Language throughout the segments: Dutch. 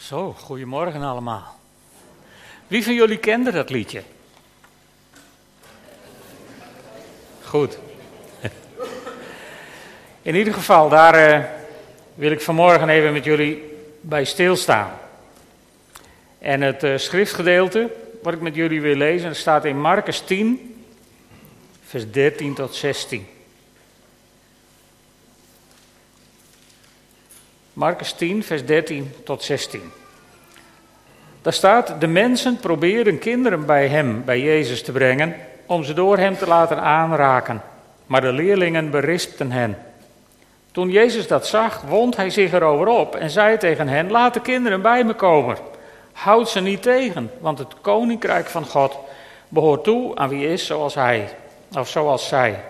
Zo, goedemorgen allemaal. Wie van jullie kende dat liedje? Goed. In ieder geval, daar uh, wil ik vanmorgen even met jullie bij stilstaan. En het uh, schriftgedeelte wat ik met jullie wil lezen, staat in Marcus 10, vers 13 tot 16. Marcus 10, vers 13 tot 16. Daar staat, de mensen proberen kinderen bij hem, bij Jezus te brengen, om ze door hem te laten aanraken. Maar de leerlingen berispten hen. Toen Jezus dat zag, wond hij zich erover op en zei tegen hen, laat de kinderen bij me komen. Houd ze niet tegen, want het koninkrijk van God behoort toe aan wie is zoals hij, of zoals zij.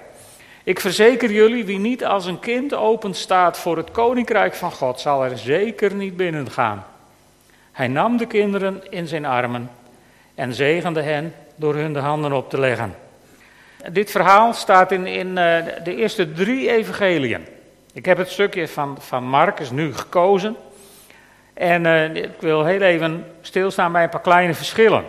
Ik verzeker jullie, wie niet als een kind open staat voor het koninkrijk van God, zal er zeker niet binnen gaan. Hij nam de kinderen in zijn armen en zegende hen door hun de handen op te leggen. Dit verhaal staat in, in uh, de eerste drie evangeliën. Ik heb het stukje van, van Marcus nu gekozen. En uh, ik wil heel even stilstaan bij een paar kleine verschillen.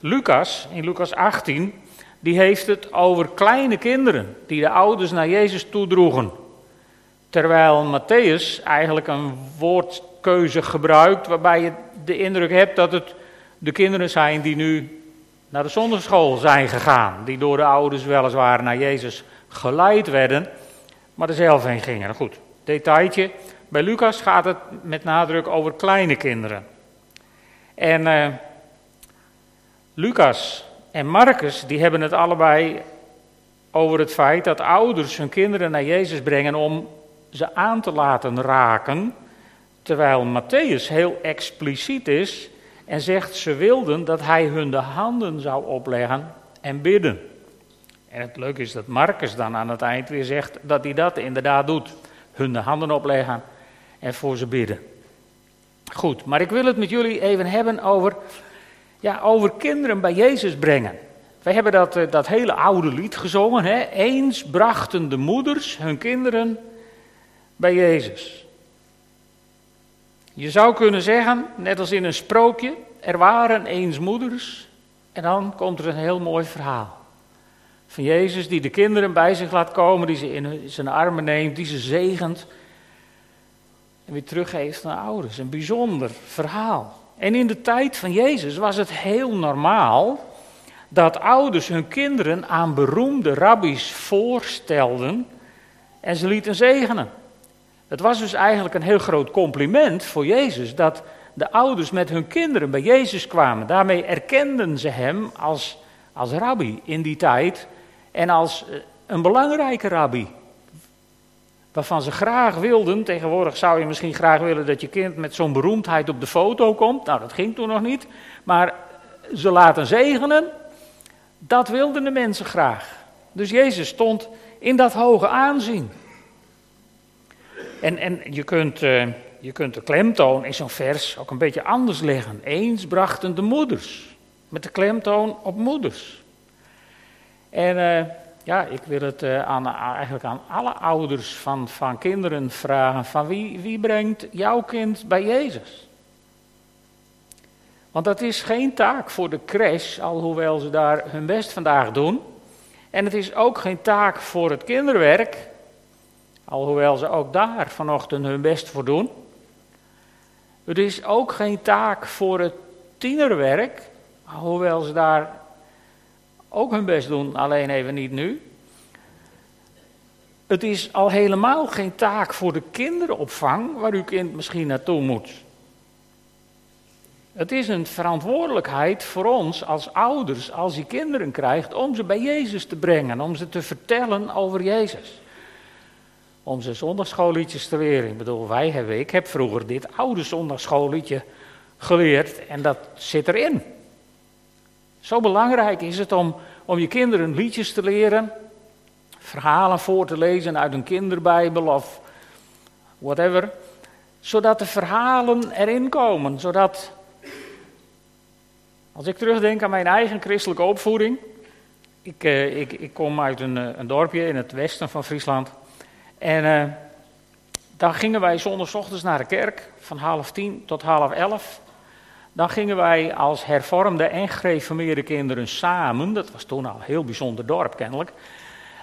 Lucas, in Lucas 18, die heeft het over kleine kinderen die de ouders naar Jezus toedroegen. Terwijl Matthäus eigenlijk een woordkeuze gebruikt waarbij je de indruk hebt dat het de kinderen zijn die nu naar de zonderschool zijn gegaan. Die door de ouders weliswaar naar Jezus geleid werden, maar er zelf heen gingen. Goed, detailtje. Bij Lucas gaat het met nadruk over kleine kinderen. En uh, Lucas en Marcus, die hebben het allebei over het feit dat ouders hun kinderen naar Jezus brengen om ze aan te laten raken. Terwijl Matthäus heel expliciet is en zegt ze wilden dat hij hun de handen zou opleggen en bidden. En het leuke is dat Marcus dan aan het eind weer zegt dat hij dat inderdaad doet. Hun de handen opleggen en voor ze bidden. Goed, maar ik wil het met jullie even hebben over ja, over kinderen bij Jezus brengen. Wij hebben dat, eh, dat hele oude lied gezongen. Hè? Eens brachten de moeders hun kinderen bij Jezus. Je zou kunnen zeggen, net als in een sprookje, er waren eens moeders en dan komt er een heel mooi verhaal. Van Jezus die de kinderen bij zich laat komen, die ze in zijn armen neemt, die ze zegent en weer teruggeeft naar ouders. Een bijzonder verhaal. En in de tijd van Jezus was het heel normaal dat ouders hun kinderen aan beroemde rabbies voorstelden en ze lieten zegenen. Het was dus eigenlijk een heel groot compliment voor Jezus dat de ouders met hun kinderen bij Jezus kwamen. Daarmee erkenden ze hem als, als rabbi in die tijd en als eh, een belangrijke rabbi waarvan ze graag wilden. Tegenwoordig zou je misschien graag willen dat je kind met zo'n beroemdheid op de foto komt. Nou, dat ging toen nog niet. Maar ze laten zegenen, dat wilden de mensen graag. Dus Jezus stond in dat hoge aanzien. En, en je, kunt, uh, je kunt de klemtoon in zo'n vers ook een beetje anders leggen. Eens brachten de moeders, met de klemtoon op moeders. En uh, ja, ik wil het uh, aan, eigenlijk aan alle ouders van, van kinderen vragen: van wie, wie brengt jouw kind bij Jezus? Want dat is geen taak voor de crash, alhoewel ze daar hun best vandaag doen. En het is ook geen taak voor het kinderwerk, alhoewel ze ook daar vanochtend hun best voor doen. Het is ook geen taak voor het tienerwerk, alhoewel ze daar ook hun best doen, alleen even niet nu. Het is al helemaal geen taak voor de kinderopvang waar uw kind misschien naartoe moet. Het is een verantwoordelijkheid voor ons als ouders, als je kinderen krijgt, om ze bij Jezus te brengen, om ze te vertellen over Jezus. Om ze zondagschoolliedjes te leren. Ik bedoel, wij hebben, ik heb vroeger dit oude zondagschoolliedje geleerd en dat zit erin. Zo belangrijk is het om, om je kinderen liedjes te leren, verhalen voor te lezen uit een kinderbijbel of whatever, zodat de verhalen erin komen, zodat als ik terugdenk aan mijn eigen christelijke opvoeding, ik, eh, ik, ik kom uit een, eh, een, dorpje in het westen van Friesland en uh, dan gingen wij zondagochtends naar de kerk van half tien tot half elf. Dan gingen wij als hervormde en gereformeerde kinderen samen, dat was toen al een heel bijzonder dorp kennelijk,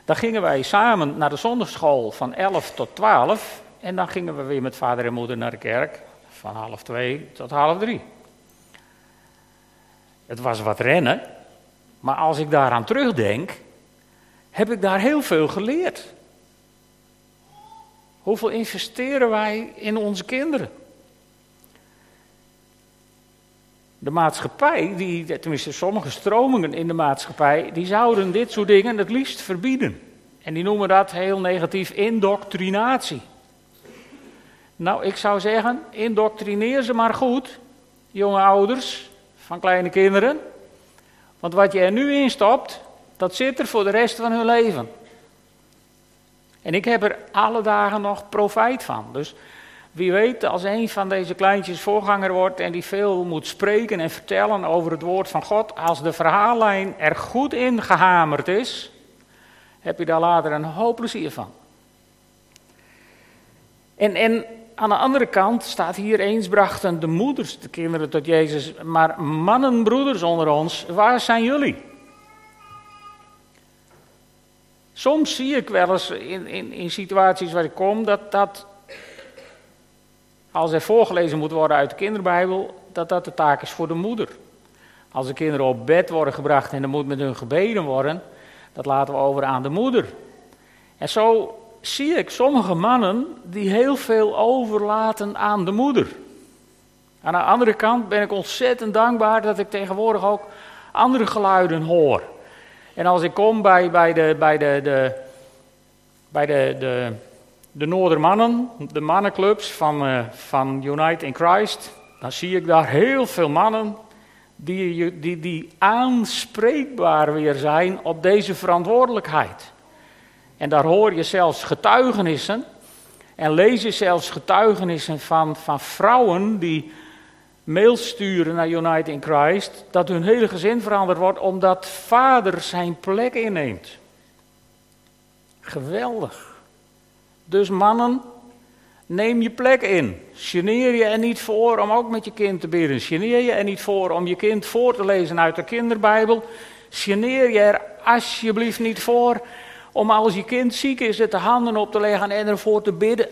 dan gingen wij samen naar de zondagschool van 11 tot 12 en dan gingen we weer met vader en moeder naar de kerk van half twee tot half drie. Het was wat rennen, maar als ik daaraan terugdenk, heb ik daar heel veel geleerd. Hoeveel investeren wij in onze kinderen? De maatschappij, die, tenminste sommige stromingen in de maatschappij, die zouden dit soort dingen het liefst verbieden. En die noemen dat heel negatief indoctrinatie. Nou, ik zou zeggen, indoctrineer ze maar goed, jonge ouders van kleine kinderen. Want wat je er nu in stopt, dat zit er voor de rest van hun leven. En ik heb er alle dagen nog profijt van. Dus wie weet, als een van deze kleintjes voorganger wordt en die veel moet spreken en vertellen over het woord van God, als de verhaallijn er goed in gehamerd is, heb je daar later een hoop plezier van. En, en aan de andere kant staat hier eens brachten de moeders de kinderen tot Jezus, maar mannenbroeders onder ons, waar zijn jullie? Soms zie ik wel eens in, in situaties waar ik kom dat dat, als er voorgelezen moet worden uit de kinderbijbel, dat dat de taak is voor de moeder. Als de kinderen op bed worden gebracht en er moet met hun gebeden worden, dat laten we over aan de moeder. En zo zie ik sommige mannen die heel veel overlaten aan de moeder. Aan de andere kant ben ik ontzettend dankbaar dat ik tegenwoordig ook andere geluiden hoor. En als ik kom bij, bij, de, bij, de, de, bij de, de, de Noordermannen, de mannenclubs van, uh, van Unite in Christ, dan zie ik daar heel veel mannen die, die, die aanspreekbaar weer zijn op deze verantwoordelijkheid. En daar hoor je zelfs getuigenissen en lees je zelfs getuigenissen van, van vrouwen die mails sturen naar United in Christ, dat hun hele gezin veranderd wordt omdat vader zijn plek inneemt. Geweldig. Dus mannen, neem je plek in. Geneer je er niet voor om ook met je kind te bidden. Geneer je er niet voor om je kind voor te lezen uit de kinderbijbel. Geneer je er alsjeblieft niet voor om als je kind ziek is, het de handen op te leggen en ervoor te bidden.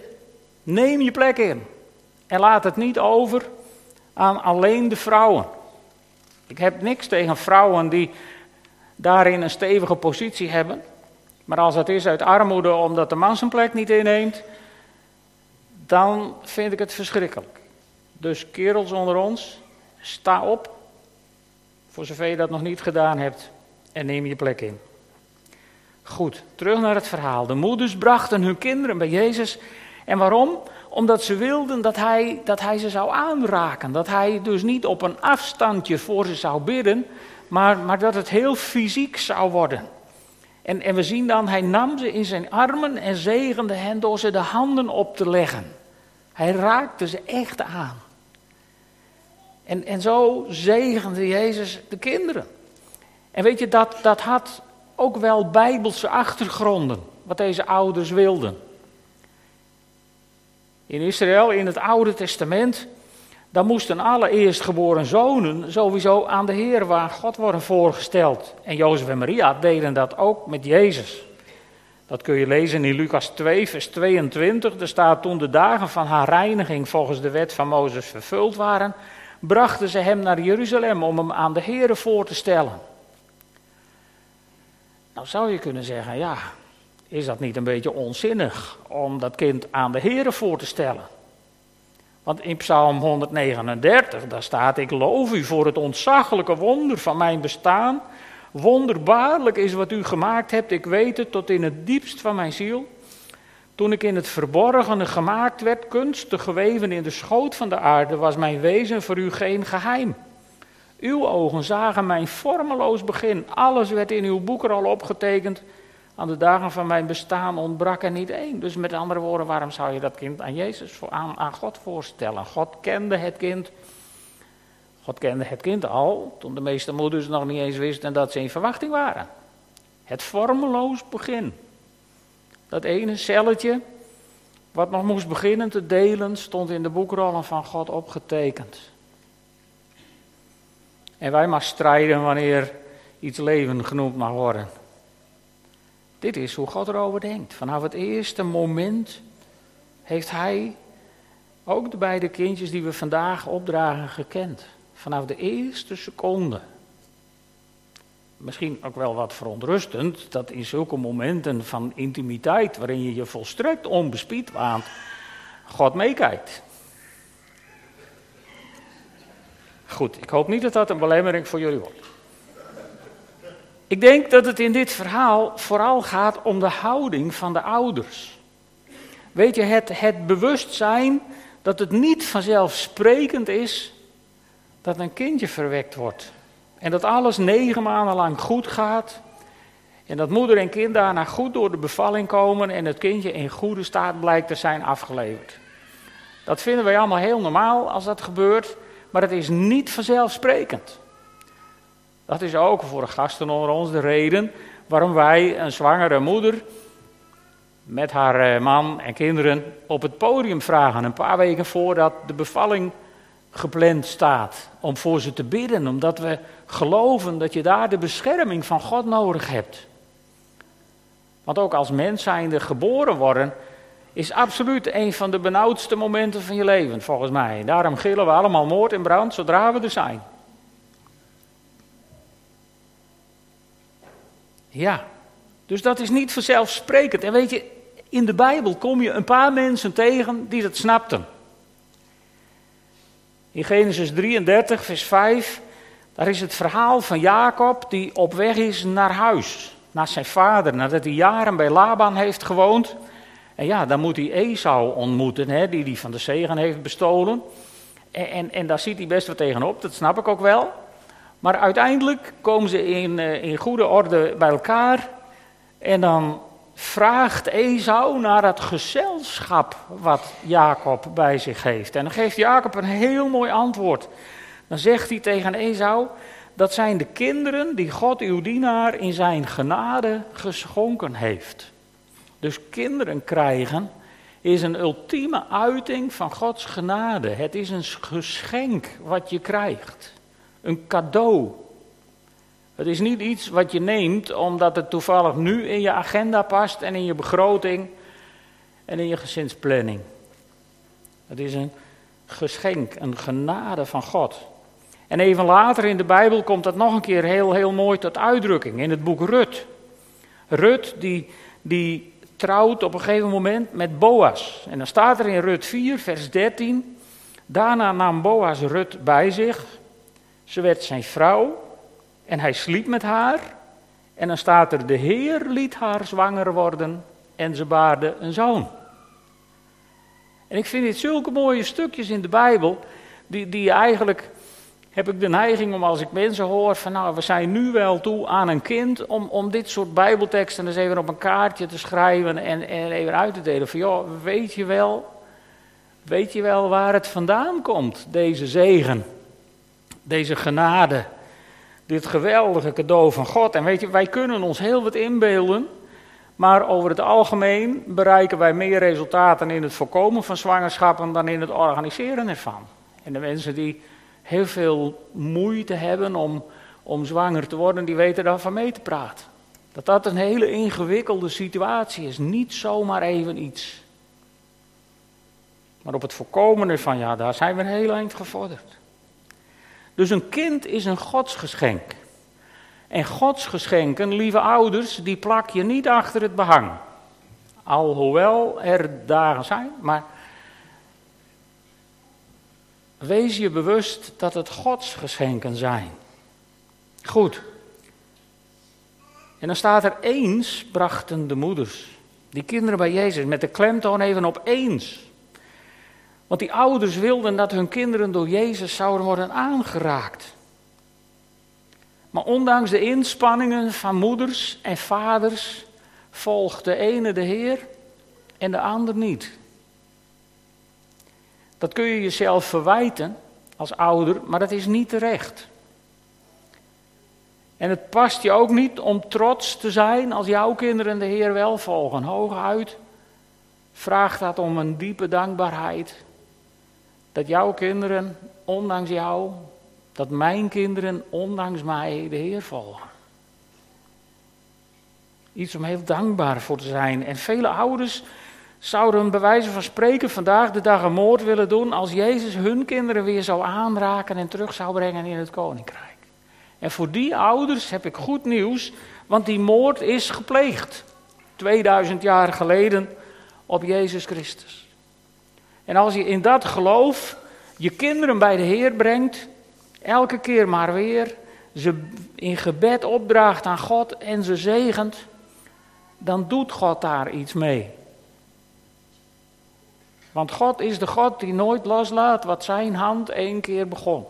Neem je plek in. En laat het niet over aan alleen de vrouwen. Ik heb niks tegen vrouwen die daarin een stevige positie hebben. Maar als het is uit armoede omdat de man zijn plek niet inneemt, dan vind ik het verschrikkelijk. Dus kerels onder ons, sta op, voor zover je dat nog niet gedaan hebt, en neem je plek in. Goed, terug naar het verhaal. De moeders brachten hun kinderen bij Jezus. En waarom? Omdat ze wilden dat hij, dat hij ze zou aanraken. Dat hij dus niet op een afstandje voor ze zou bidden, maar, maar dat het heel fysiek zou worden. En, en we zien dan, hij nam ze in zijn armen en zegende hen door ze de handen op te leggen. Hij raakte ze echt aan. En, en zo zegende Jezus de kinderen. En weet je, dat, dat had ook wel bijbelse achtergronden, wat deze ouders wilden. In Israël, in het Oude Testament, dan moesten alle eerstgeboren zonen sowieso aan de Heer, waar God worden voorgesteld. En Jozef en Maria deden dat ook met Jezus. Dat kun je lezen in Lucas 2, vers 22. Er staat toen de dagen van haar reiniging volgens de wet van Mozes vervuld waren, brachten ze hem naar Jeruzalem om hem aan de Heer voor te stellen. Nou zou je kunnen zeggen, ja, is dat niet een beetje onzinnig om dat kind aan de Heer voor te stellen? Want in Psalm 139, daar staat: Ik loof u voor het ontzaglijke wonder van mijn bestaan. Wonderbaarlijk is wat u gemaakt hebt, ik weet het tot in het diepst van mijn ziel. Toen ik in het verborgene gemaakt werd, kunstig geweven in de schoot van de aarde, was mijn wezen voor u geen geheim. Uw ogen zagen mijn vormeloos begin. Alles werd in uw boek er al opgetekend. Aan de dagen van mijn bestaan ontbrak er niet één. Dus met andere woorden, waarom zou je dat kind aan Jezus, aan, aan God voorstellen? God kende het kind. God kende het kind al, toen de meeste moeders nog niet eens wisten dat ze in verwachting waren. Het vormeloos begin. Dat ene celletje wat nog moest beginnen te delen, stond in de boekrollen van God opgetekend. En wij maar strijden wanneer iets leven genoemd mag worden. Dit is hoe God erover denkt. Vanaf het eerste moment heeft Hij ook de beide kindjes die we vandaag opdragen gekend. Vanaf de eerste seconde. Misschien ook wel wat verontrustend dat in zulke momenten van intimiteit, waarin je je volstrekt onbespied waant, God meekijkt. Goed, ik hoop niet dat dat een belemmering voor jullie wordt. Ik denk dat het in dit verhaal vooral gaat om de houding van de ouders. Weet je, het, het bewustzijn dat het niet vanzelfsprekend is dat een kindje verwekt wordt. En dat alles negen maanden lang goed gaat. En dat moeder en kind daarna goed door de bevalling komen en het kindje in goede staat blijkt te zijn afgeleverd. Dat vinden wij allemaal heel normaal als dat gebeurt, maar het is niet vanzelfsprekend. Dat is ook voor de gasten onder ons de reden waarom wij een zwangere moeder met haar eh, man en kinderen op het podium vragen. Een paar weken voordat de bevalling gepland staat. Om voor ze te bidden, omdat we geloven dat je daar de bescherming van God nodig hebt. Want ook als mens zijnde geboren worden, is absoluut een van de benauwdste momenten van je leven, volgens mij. Daarom gillen we allemaal moord en brand zodra we er zijn. Ja, dus dat is niet vanzelfsprekend. En weet je, in de Bijbel kom je een paar mensen tegen die dat snapten. In Genesis 33, vers 5, daar is het verhaal van Jacob die op weg is naar huis, naar zijn vader, nadat hij jaren bij Laban heeft gewoond. En ja, dan moet hij Esau ontmoeten, hè, die hij van de zegen heeft bestolen. En, en, en daar ziet hij best wat tegenop, dat snap ik ook wel. Maar uiteindelijk komen ze in, eh, in goede orde bij elkaar. En dan vraagt Esau naar het gezelschap wat Jacob bij zich heeft. En dan geeft Jacob een heel mooi antwoord. Dan zegt hij tegen Esau: Dat zijn de kinderen die God uw dienaar in zijn genade geschonken heeft. Dus kinderen krijgen is een ultieme uiting van Gods genade. Het is een geschenk wat je krijgt. Een cadeau. Het is niet iets wat je neemt omdat het toevallig nu in je agenda past en in je begroting en in je gezinsplanning. Het is een geschenk, een genade van God. En even later in de Bijbel komt dat nog een keer heel, heel mooi tot uitdrukking in het boek Rut. Rut die, die trouwt op een gegeven moment met Boas. En dan staat er in Rut 4, vers 13. Daarna nam Boas Rut bij zich. Ze werd zijn vrouw en hij sliep met haar. En dan staat er, de Heer liet haar zwanger worden en ze baarde een zoon. En ik vind dit zulke mooie stukjes in de Bijbel, die, die eigenlijk, heb ik de neiging om als ik mensen hoor van nou, we zijn nu wel toe aan een kind, om, om dit soort Bijbelteksten eens even op een kaartje te schrijven en, en even uit te delen. Van joh, weet je wel, weet je wel waar het vandaan komt, deze zegen, deze genade dit geweldige cadeau van God. En weet je, wij kunnen ons heel wat inbeelden, maar over het algemeen bereiken wij meer resultaten in het voorkomen van zwangerschappen dan in het organiseren ervan. En de mensen die heel veel moeite hebben om, om zwanger te worden, die weten daarvan mee te praten. Dat dat een hele ingewikkelde situatie is, niet zomaar even iets. Maar op het voorkomen ervan, ja, daar zijn we een heel eind gevorderd. Dus een kind is een godsgeschenk. En godsgeschenken, lieve ouders, die plak je niet achter het behang. Alhoewel er dagen zijn, maar wees je bewust dat het godsgeschenken zijn. Goed. En dan staat er eens brachten de moeders die kinderen bij Jezus met de klemtoon even op eens. Want die ouders wilden dat hun kinderen door Jezus zouden worden aangeraakt. Maar ondanks de inspanningen van moeders en vaders volgt de ene de Heer en de ander niet. Dat kun je jezelf verwijten als ouder, maar dat is niet terecht. En het past je ook niet om trots te zijn als jouw kinderen de Heer wel volgen. Hooguit vraagt dat om een diepe dankbaarheid. Dat jouw kinderen, ondanks jou, dat mijn kinderen, ondanks mij, de Heer volgen. Iets om heel dankbaar voor te zijn. En vele ouders zouden bij wijze van spreken vandaag de dag een moord willen doen als Jezus hun kinderen weer zou aanraken en terug zou brengen in het koninkrijk. En voor die ouders heb ik goed nieuws, want die moord is gepleegd. 2000 jaar geleden op Jezus Christus. En als je in dat geloof je kinderen bij de Heer brengt, elke keer maar weer, ze in gebed opdraagt aan God en ze zegent, dan doet God daar iets mee. Want God is de God die nooit loslaat wat zijn hand één keer begon.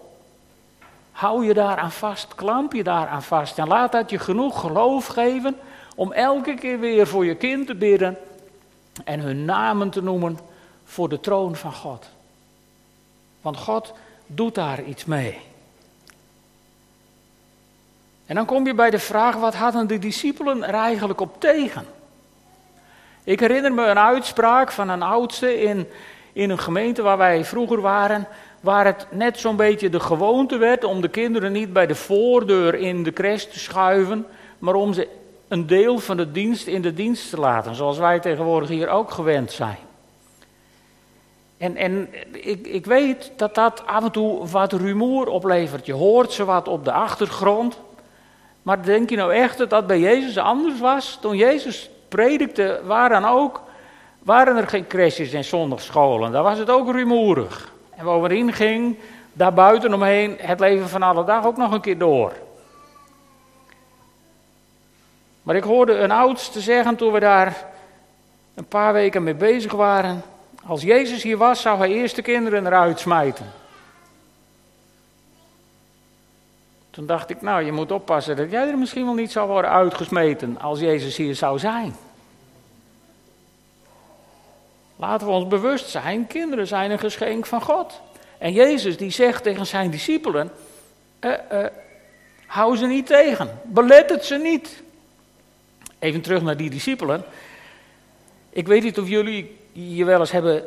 Hou je daaraan vast, klamp je daaraan vast en laat dat je genoeg geloof geven om elke keer weer voor je kind te bidden en hun namen te noemen voor de troon van God. Want God doet daar iets mee. En dan kom je bij de vraag, wat hadden de discipelen er eigenlijk op tegen? Ik herinner me een uitspraak van een oudste in, in een gemeente waar wij vroeger waren, waar het net zo'n beetje de gewoonte werd om de kinderen niet bij de voordeur in de crash te schuiven, maar om ze een deel van de dienst in de dienst te laten, zoals wij tegenwoordig hier ook gewend zijn. En, ik, ik weet dat dat af en toe wat rumoer oplevert. Je hoort ze wat op de achtergrond. Maar denk je nou echt dat dat bij Jezus anders was? Toen Jezus predikte, waar dan ook, waren er geen crèches en zondagscholen. Daar was het ook rumoerig. En bovendien ging daar buiten omheen het leven van alle dag ook nog een keer door. Maar ik hoorde een oudste zeggen toen we daar een paar weken mee bezig waren. Als Jezus hier was, zou hij eerst de kinderen eruit smijten. Toen dacht ik, nou, je moet oppassen dat jij er misschien wel niet zou worden uitgesmeten als Jezus hier zou zijn. Laten we ons bewust zijn, kinderen zijn een geschenk van God. En Jezus die zegt tegen zijn discipelen, uh, uh, hou ze niet tegen, belet het ze niet. Even terug naar die discipelen. Ik weet niet of jullie je wel eens hebben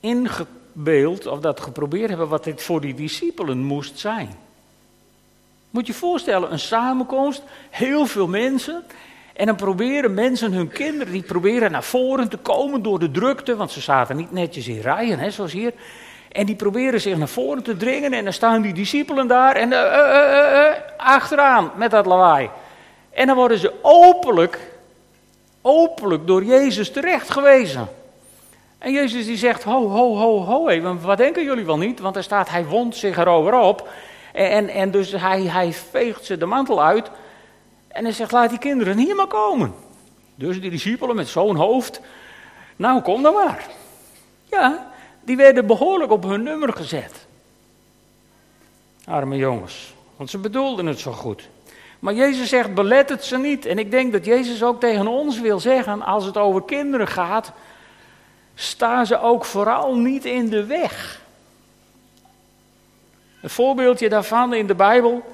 ingebeeld, of dat geprobeerd hebben, wat dit voor die discipelen moest zijn. Moet je voorstellen, een samenkomst, heel veel mensen. En dan proberen mensen hun kinderen, die proberen naar voren te komen door de drukte, want ze zaten niet netjes in rijen, hè, zoals hier. En die proberen zich naar voren te dringen en dan staan die discipelen daar en uh, uh, uh, achteraan met dat lawaai. En dan worden ze openlijk, openlijk door Jezus terecht gewezen. En Jezus die zegt, ho, ho, ho, ho, even, wat denken jullie wel niet? Want er staat, hij wond zich erover op. En, en dus hij, hij veegt ze de mantel uit. En hij zegt, laat die kinderen hier maar komen. Dus die discipelen met zo'n hoofd, nou kom dan maar. Ja, die werden behoorlijk op hun nummer gezet. Arme jongens, want ze bedoelden het zo goed. Maar Jezus zegt, belet het ze niet. En ik denk dat Jezus ook tegen ons wil zeggen, als het over kinderen gaat, sta ze ook vooral niet in de weg. Een voorbeeldje daarvan in de Bijbel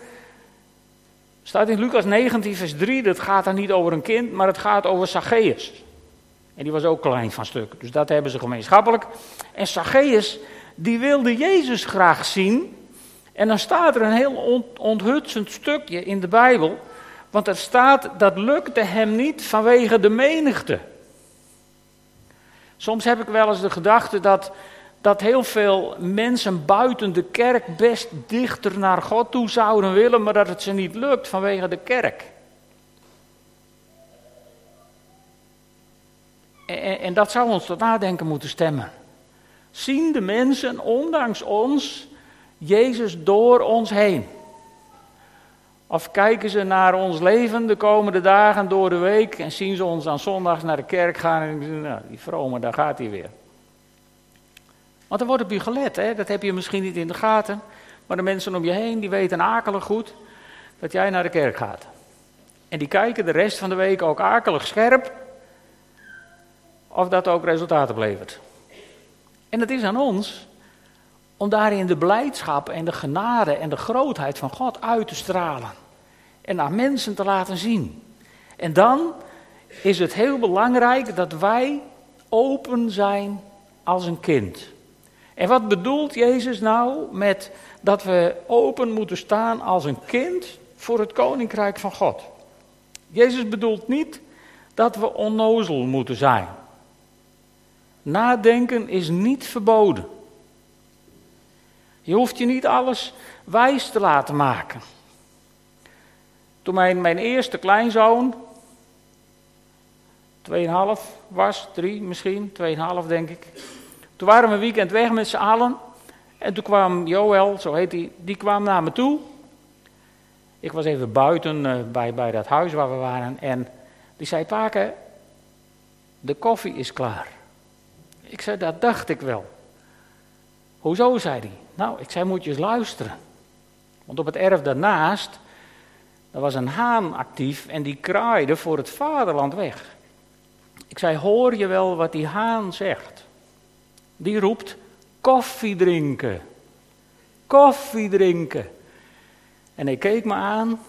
staat in Lucas 19, vers 3. Dat gaat dan niet over een kind, maar het gaat over Zacchaeus. En die was ook klein van stuk, dus dat hebben ze gemeenschappelijk. En Zacchaeus, die wilde Jezus graag zien. En dan staat er een heel onthutsend stukje in de Bijbel. Want er staat, dat lukte hem niet vanwege de menigte. Soms heb ik wel eens de gedachte dat dat heel veel mensen buiten de kerk best dichter naar God toe zouden willen, maar dat het ze niet lukt vanwege de kerk. En, en dat zou ons tot nadenken moeten stemmen. Zien de mensen, ondanks ons, Jezus door ons heen? Of kijken ze naar ons leven de komende dagen door de week en zien ze ons aan zondags naar de kerk gaan en denken, nou, die vrome, daar gaat hij weer. Want er wordt op je gelet, hè? dat heb je misschien niet in de gaten. Maar de mensen om je heen, die weten akelig goed dat jij naar de kerk gaat. En die kijken de rest van de week ook akelig scherp of dat ook resultaten oplevert. En het is aan ons om daarin de blijdschap en de genade en de grootheid van God uit te stralen. En aan mensen te laten zien. En dan is het heel belangrijk dat wij open zijn als een kind. En wat bedoelt Jezus nou met dat we open moeten staan als een kind voor het koninkrijk van God? Jezus bedoelt niet dat we onnozel moeten zijn. Nadenken is niet verboden. Je hoeft je niet alles wijs te laten maken. Toen mijn, mijn eerste kleinzoon, 2,5 was, 3 misschien, 2,5 denk ik. Toen waren we een weekend weg met z'n allen. En toen kwam Joël, zo heet hij, die kwam naar me toe. Ik was even buiten uh, bij, bij dat huis waar we waren. En die zei, Paken, de koffie is klaar. Ik zei, dat dacht ik wel. Hoezo, zei hij. Nou, ik zei, moet je eens luisteren. Want op het erf daarnaast, daar was een haan actief en die kraaide voor het vaderland weg. Ik zei, hoor je wel wat die haan zegt? Die roept, koffie drinken. Koffie drinken. En hij keek me aan.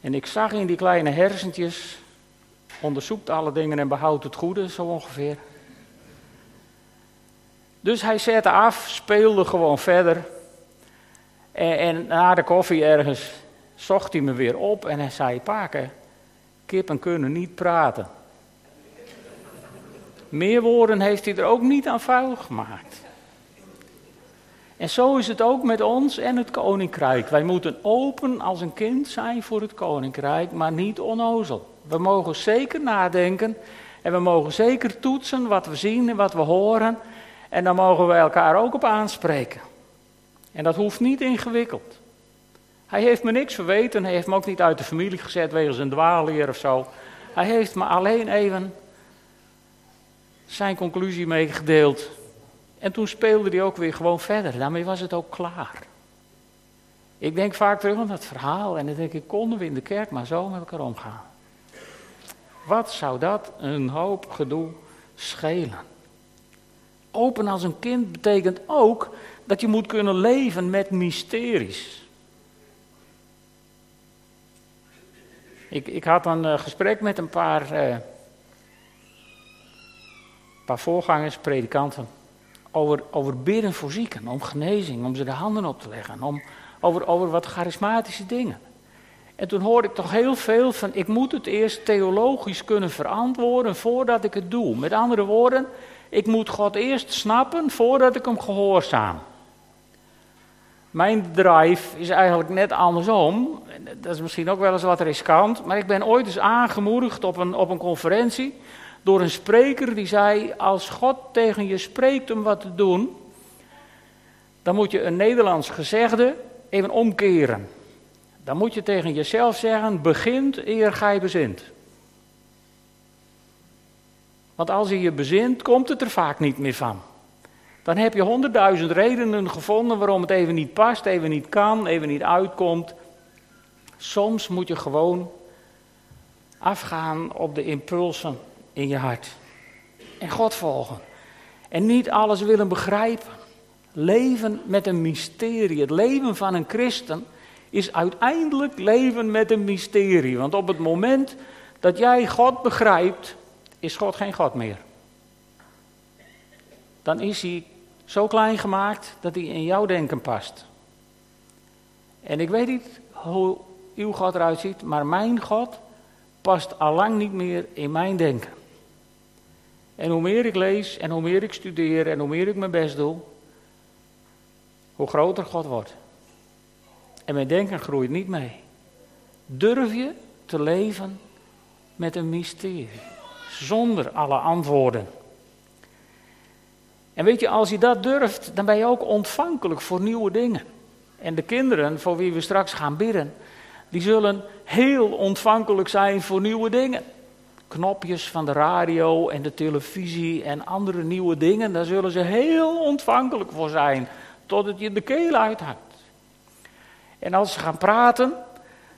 En ik zag in die kleine hersentjes, onderzoekt alle dingen en behoudt het goede, zo ongeveer. Dus hij zette af, speelde gewoon verder. En, en, na de koffie ergens zocht hij me weer op en hij zei: Paken, kippen kunnen niet praten. Meer woorden heeft hij er ook niet aan vuil gemaakt. En zo is het ook met ons en het koninkrijk. Wij moeten open als een kind zijn voor het koninkrijk, maar niet onnozel. We mogen zeker nadenken en we mogen zeker toetsen wat we zien en wat we horen. En dan mogen we elkaar ook op aanspreken. En dat hoeft niet ingewikkeld. Hij heeft me niks verweten, hij heeft me ook niet uit de familie gezet wegens een dwaalleer of zo. Hij heeft me alleen even zijn conclusie meegedeeld. En toen speelde hij ook weer gewoon verder. Daarmee was het ook klaar. Ik denk vaak terug aan dat verhaal en dan denk ik, konden we in de kerk maar zo met elkaar omgaan. Wat zou dat een hoop gedoe schelen? Open als een kind betekent ook dat je moet kunnen leven met mysteries. Ik, ik had een uh, gesprek met een paar, uh, paar voorgangers, predikanten, over, over bidden voor zieken, om genezing, om ze de handen op te leggen, om, over, over wat charismatische dingen. En toen hoorde ik toch heel veel van, ik moet het eerst theologisch kunnen verantwoorden voordat ik het doe. Met andere woorden, ik moet God eerst snappen voordat ik hem gehoorzaam. Mijn drive is eigenlijk net andersom. Dat is misschien ook wel eens wat riskant. Maar ik ben ooit eens aangemoedigd op een, op een conferentie. door een spreker die zei: Als God tegen je spreekt om wat te doen. dan moet je een Nederlands gezegde even omkeren. Dan moet je tegen jezelf zeggen: begint eer gij bezint. Want als je je bezint, komt het er vaak niet meer van. Dan heb je honderdduizend redenen gevonden waarom het even niet past, even niet kan, even niet uitkomt. Soms moet je gewoon afgaan op de impulsen in je hart. En God volgen. En niet alles willen begrijpen. Leven met een mysterie. Het leven van een christen is uiteindelijk leven met een mysterie. Want op het moment dat jij God begrijpt, is God geen God meer. Dan is hij zo klein gemaakt dat hij in jouw denken past. En ik weet niet hoe uw God eruit ziet, maar mijn God past allang niet meer in mijn denken. En hoe meer ik lees en hoe meer ik studeer en hoe meer ik mijn best doe, hoe groter God wordt. En mijn denken groeit niet mee. Durf je te leven met een mysterie, zonder alle antwoorden. En weet je, als je dat durft, dan ben je ook ontvankelijk voor nieuwe dingen. En de kinderen voor wie we straks gaan bidden, die zullen heel ontvankelijk zijn voor nieuwe dingen. Knopjes van de radio en de televisie en andere nieuwe dingen, daar zullen ze heel ontvankelijk voor zijn, tot het je de keel uithangt. En als ze gaan praten,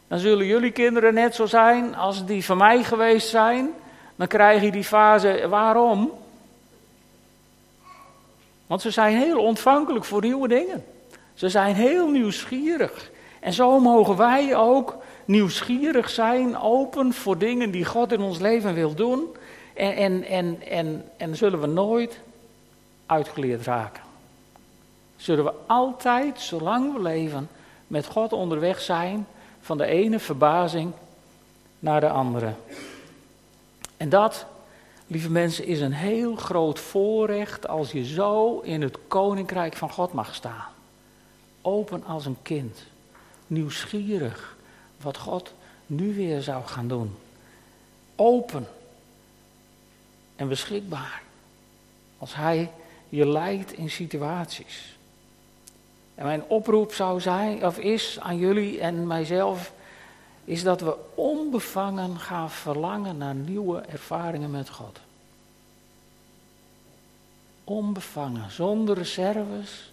dan zullen jullie kinderen net zo zijn als die van mij geweest zijn. Dan krijg je die fase, waarom? Want ze zijn heel ontvankelijk voor nieuwe dingen. Ze zijn heel nieuwsgierig. En zo mogen wij ook nieuwsgierig zijn, open voor dingen die God in ons leven wil doen. En, en, en, en, en zullen we nooit uitgeleerd raken. Zullen we altijd, zolang we leven, met God onderweg zijn, van de ene verbazing naar de andere. En dat, lieve mensen, is een heel groot voorrecht als je zo in het koninkrijk van God mag staan. Open als een kind, nieuwsgierig wat God nu weer zou gaan doen. Open en beschikbaar als Hij je leidt in situaties. En mijn oproep zou zijn, of is aan jullie en mijzelf, is dat we onbevangen gaan verlangen naar nieuwe ervaringen met God. Onbevangen, zonder reserves,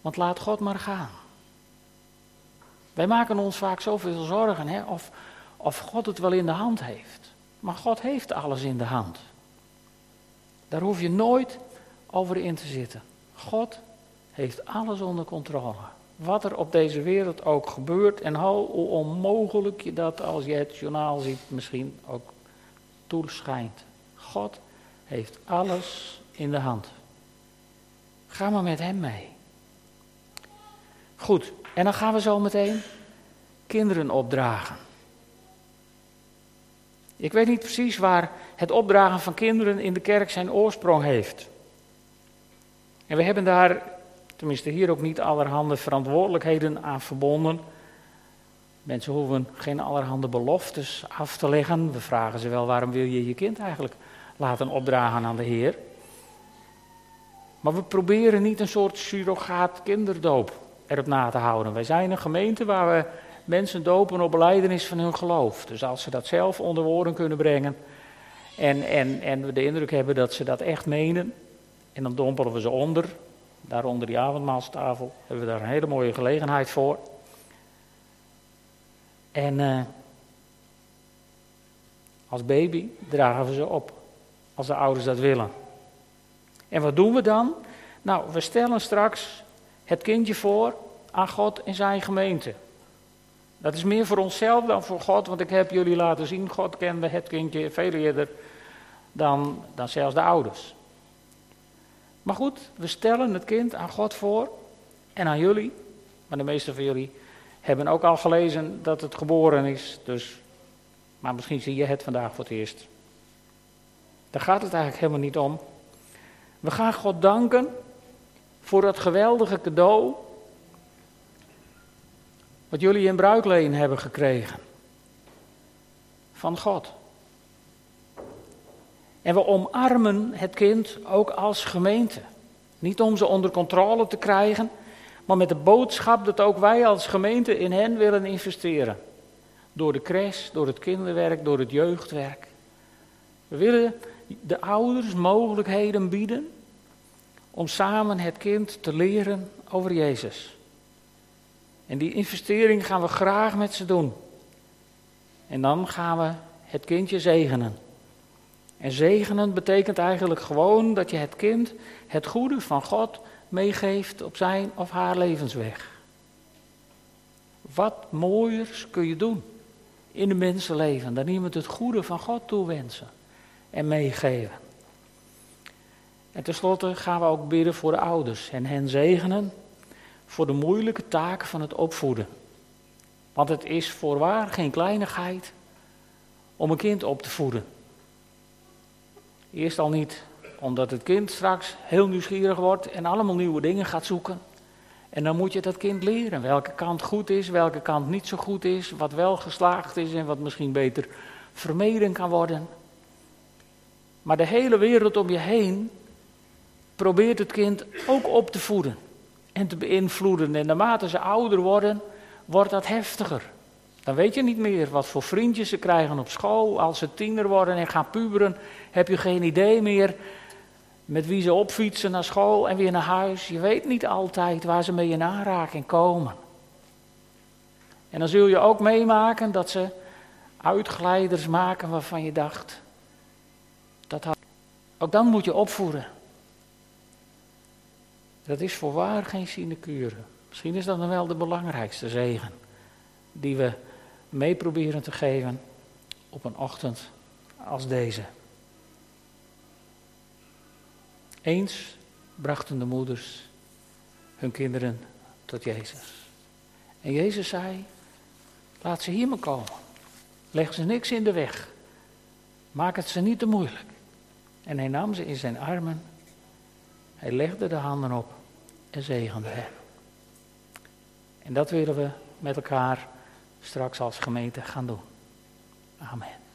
want laat God maar gaan. Wij maken ons vaak zoveel zorgen hè, of, of God het wel in de hand heeft. Maar God heeft alles in de hand. Daar hoef je nooit over in te zitten. God heeft alles onder controle. Wat er op deze wereld ook gebeurt en hoe onmogelijk je dat als je het journaal ziet misschien ook toeschijnt. God heeft alles in de hand. Ga maar met hem mee. Goed, en dan gaan we zo meteen kinderen opdragen. Ik weet niet precies waar het opdragen van kinderen in de kerk zijn oorsprong heeft. En we hebben daar, tenminste hier ook niet allerhande verantwoordelijkheden aan verbonden. Mensen hoeven geen allerhande beloftes af te leggen. We vragen ze wel waarom wil je je kind eigenlijk laten opdragen aan de Heer. Maar we proberen niet een soort surrogaat kinderdoop erop na te houden. Wij zijn een gemeente waar we mensen dopen op beleidenis van hun geloof. Dus als ze dat zelf onder woorden kunnen brengen en, en, en we de indruk hebben dat ze dat echt menen, en dan dompelen we ze onder, daar onder die avondmaalstafel, hebben we daar een hele mooie gelegenheid voor. En uh, als baby dragen we ze op, als de ouders dat willen. En wat doen we dan? Nou, we stellen straks het kindje voor aan God in zijn gemeente. Dat is meer voor onszelf dan voor God, want ik heb jullie laten zien, God kende het kindje veel eerder dan, dan zelfs de ouders. Maar goed, we stellen het kind aan God voor en aan jullie, maar de meeste van jullie hebben ook al gelezen dat het geboren is, dus, maar misschien zie je het vandaag voor het eerst. Daar gaat het eigenlijk helemaal niet om. We gaan God danken voor dat geweldige cadeau wat jullie in bruikleen hebben gekregen. Van God. En we omarmen het kind ook als gemeente. Niet om ze onder controle te krijgen, maar met de boodschap dat ook wij als gemeente in hen willen investeren. Door de crash, door het kinderwerk, door het jeugdwerk. We willen de ouders mogelijkheden bieden om samen het kind te leren over Jezus. En die investering gaan we graag met ze doen. En dan gaan we het kindje zegenen. En zegenen betekent eigenlijk gewoon dat je het kind het goede van God meegeeft op zijn of haar levensweg. Wat mooiers kun je doen in een mensenleven dan iemand het goede van God toewensen en meegeven. En tenslotte gaan we ook bidden voor de ouders en hen zegenen voor de moeilijke taak van het opvoeden. Want het is voorwaar geen kleinigheid om een kind op te voeden. Eerst al niet omdat het kind straks heel nieuwsgierig wordt en allemaal nieuwe dingen gaat zoeken. En dan moet je dat kind leren welke kant goed is, welke kant niet zo goed is, wat wel geslaagd is en wat misschien beter vermeden kan worden. Maar de hele wereld om je heen probeert het kind ook op te voeden en te beïnvloeden. En naarmate ze ouder worden, wordt dat heftiger. Dan weet je niet meer wat voor vriendjes ze krijgen op school. Als ze tiener worden en gaan puberen, heb je geen idee meer met wie ze opfietsen naar school en weer naar huis. Je weet niet altijd waar ze mee in aanraking komen. En dan zul je ook meemaken dat ze uitglijders maken waarvan je dacht, dat ook dan moet je opvoeden. Dat is voorwaar geen sinecure. Misschien is dat dan wel de belangrijkste zegen die we mee proberen te geven op een ochtend als deze. Eens brachten de moeders hun kinderen tot Jezus. En Jezus zei: Laat ze hier maar komen. Leg ze niks in de weg. Maak het ze niet te moeilijk. En hij nam ze in zijn armen. Hij legde de handen op en zegende hen. En dat willen we met elkaar straks als gemeente gaan doen. Amen.